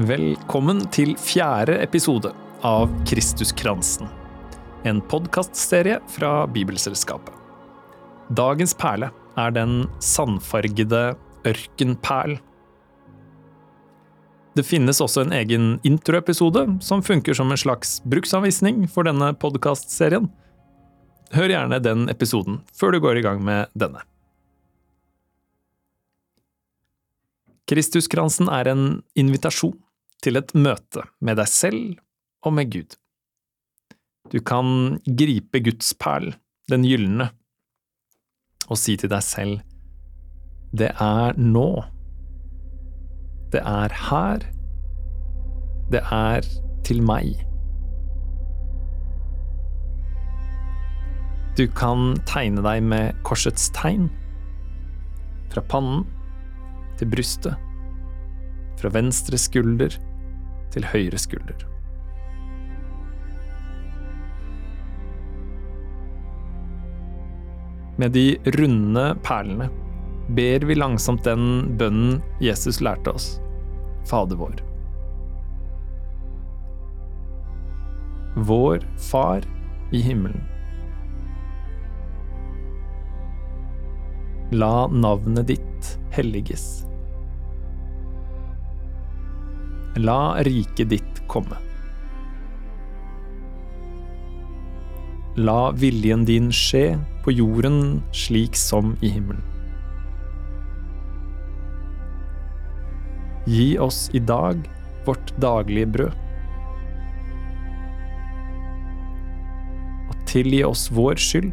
Velkommen til fjerde episode av Kristuskransen. En podkastserie fra Bibelselskapet. Dagens perle er den sandfargede ørkenperl. Det finnes også en egen introepisode som funker som en slags bruksanvisning for denne podkastserien. Hør gjerne den episoden før du går i gang med denne. Kristuskransen er en invitasjon til et møte med deg selv og med Gud. Du kan gripe Guds perl, den gylne, og si til deg selv Det er nå. Det er her. Det er til meg. Du kan tegne deg med korsets tegn. Fra pannen til brystet. Fra venstre skulder til høyre skulder. Med de runde perlene ber vi langsomt den bønnen Jesus lærte oss, Fader vår. Vår Far i himmelen. La navnet ditt helliges. La riket ditt komme. La viljen din skje på jorden slik som i himmelen. Gi oss i dag vårt daglige brød. Og tilgi oss vår skyld,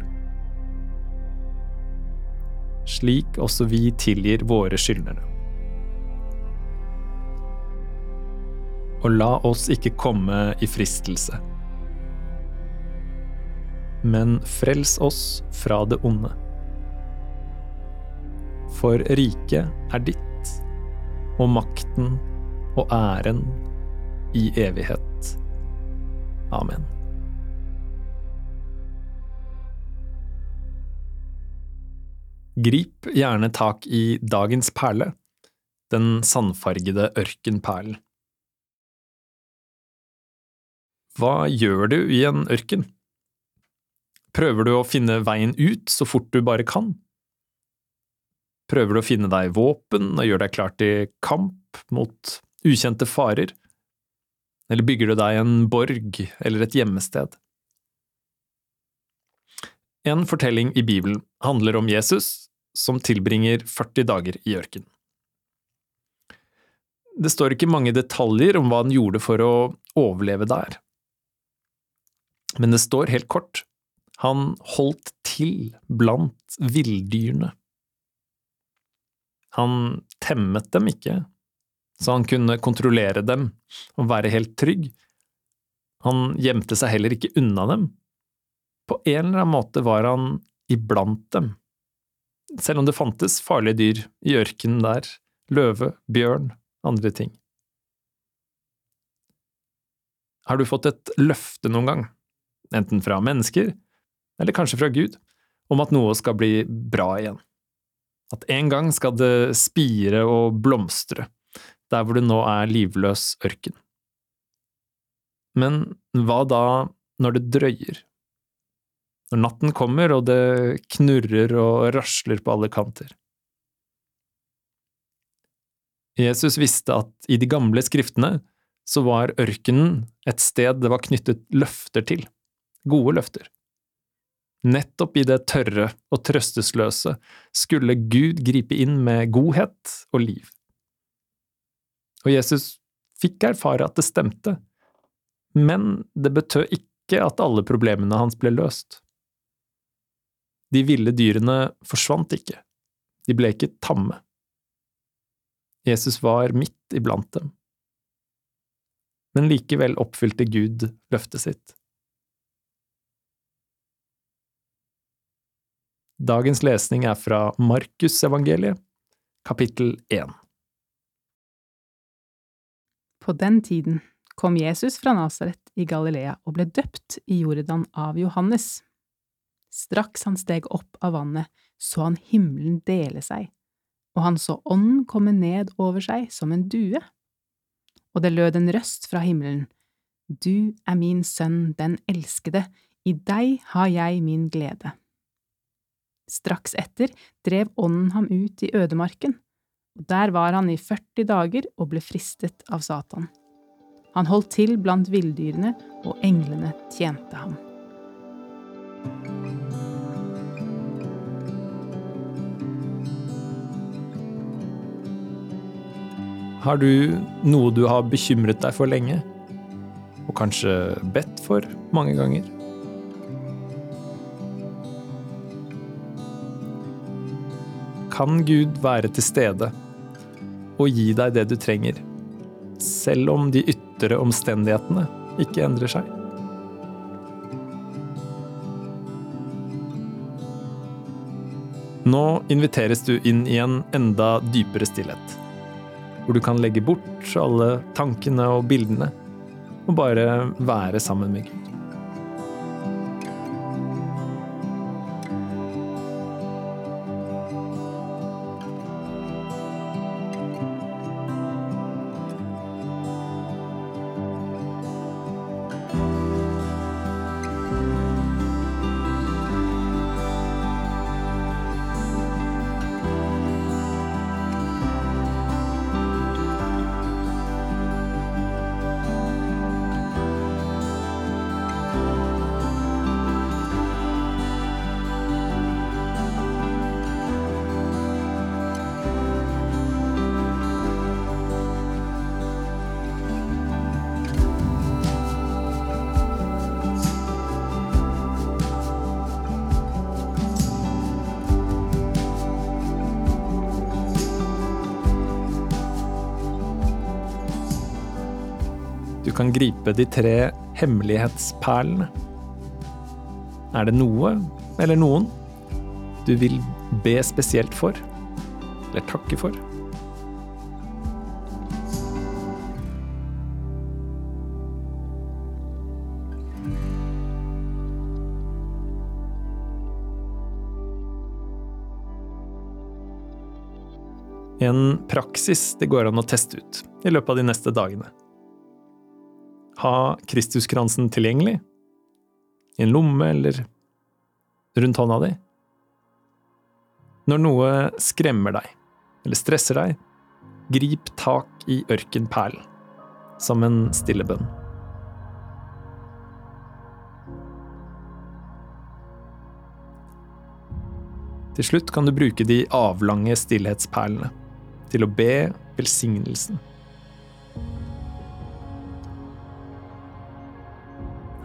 slik også vi tilgir våre skyldnere. Og la oss ikke komme i fristelse. Men frels oss fra det onde. For riket er ditt, og makten og æren i evighet. Amen. Grip gjerne tak i dagens perle, den sandfargede ørkenperlen. Hva gjør du i en ørken? Prøver du å finne veien ut så fort du bare kan? Prøver du å finne deg våpen og gjøre deg klar til kamp mot ukjente farer? Eller bygger du deg en borg eller et gjemmested? En fortelling i Bibelen handler om Jesus som tilbringer 40 dager i ørken. Det står ikke mange detaljer om hva han gjorde for å overleve der. Men det står helt kort, han holdt til blant villdyrene. Han temmet dem ikke, så han kunne kontrollere dem og være helt trygg. Han gjemte seg heller ikke unna dem. På en eller annen måte var han iblant dem, selv om det fantes farlige dyr i ørkenen der, løve, bjørn, andre ting. Har du fått et løfte noen gang? Enten fra mennesker, eller kanskje fra Gud, om at noe skal bli bra igjen. At en gang skal det spire og blomstre, der hvor det nå er livløs ørken. Men hva da når det drøyer? Når natten kommer og det knurrer og rasler på alle kanter? Jesus visste at i de gamle skriftene så var ørkenen et sted det var knyttet løfter til gode løfter. Nettopp i det tørre og trøstesløse skulle Gud gripe inn med godhet og liv. Og Jesus fikk erfare at det stemte, men det betød ikke at alle problemene hans ble løst. De ville dyrene forsvant ikke, de ble ikke tamme. Jesus var midt iblant dem. Men likevel oppfylte Gud løftet sitt. Dagens lesning er fra Markusevangeliet, kapittel 1. På den tiden kom Jesus fra Nasaret i Galilea og ble døpt i Jordan av Johannes. Straks han steg opp av vannet, så han himmelen dele seg, og han så ånden komme ned over seg som en due. og det lød en røst fra himmelen. Du er min sønn, den elskede, i deg har jeg min glede. Straks etter drev ånden ham ut i ødemarken, og der var han i 40 dager og ble fristet av Satan. Han holdt til blant villdyrene, og englene tjente ham. Har du noe du har bekymret deg for lenge? Og kanskje bedt for mange ganger? Kan Gud være til stede og gi deg det du trenger, selv om de ytre omstendighetene ikke endrer seg? Nå inviteres du inn i en enda dypere stillhet hvor du kan legge bort alle tankene og bildene, og bare være sammen med Gud. Kan gripe de tre hemmelighetsperlene. Er det noe, eller noen, du vil be spesielt for? Eller takke for? En praksis det går an å teste ut i løpet av de neste dagene ha Kristuskransen tilgjengelig? I en lomme eller rundt hånda di? Når noe skremmer deg, eller stresser deg, grip tak i ørkenperlen, som en stille bønn. Til slutt kan du bruke de avlange stillhetsperlene til å be velsignelsen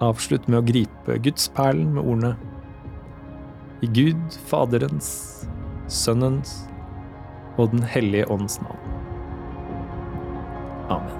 Avslutt med å gripe gudsperlen med ordene I Gud Faderens, Sønnens og Den hellige ånds navn. Amen.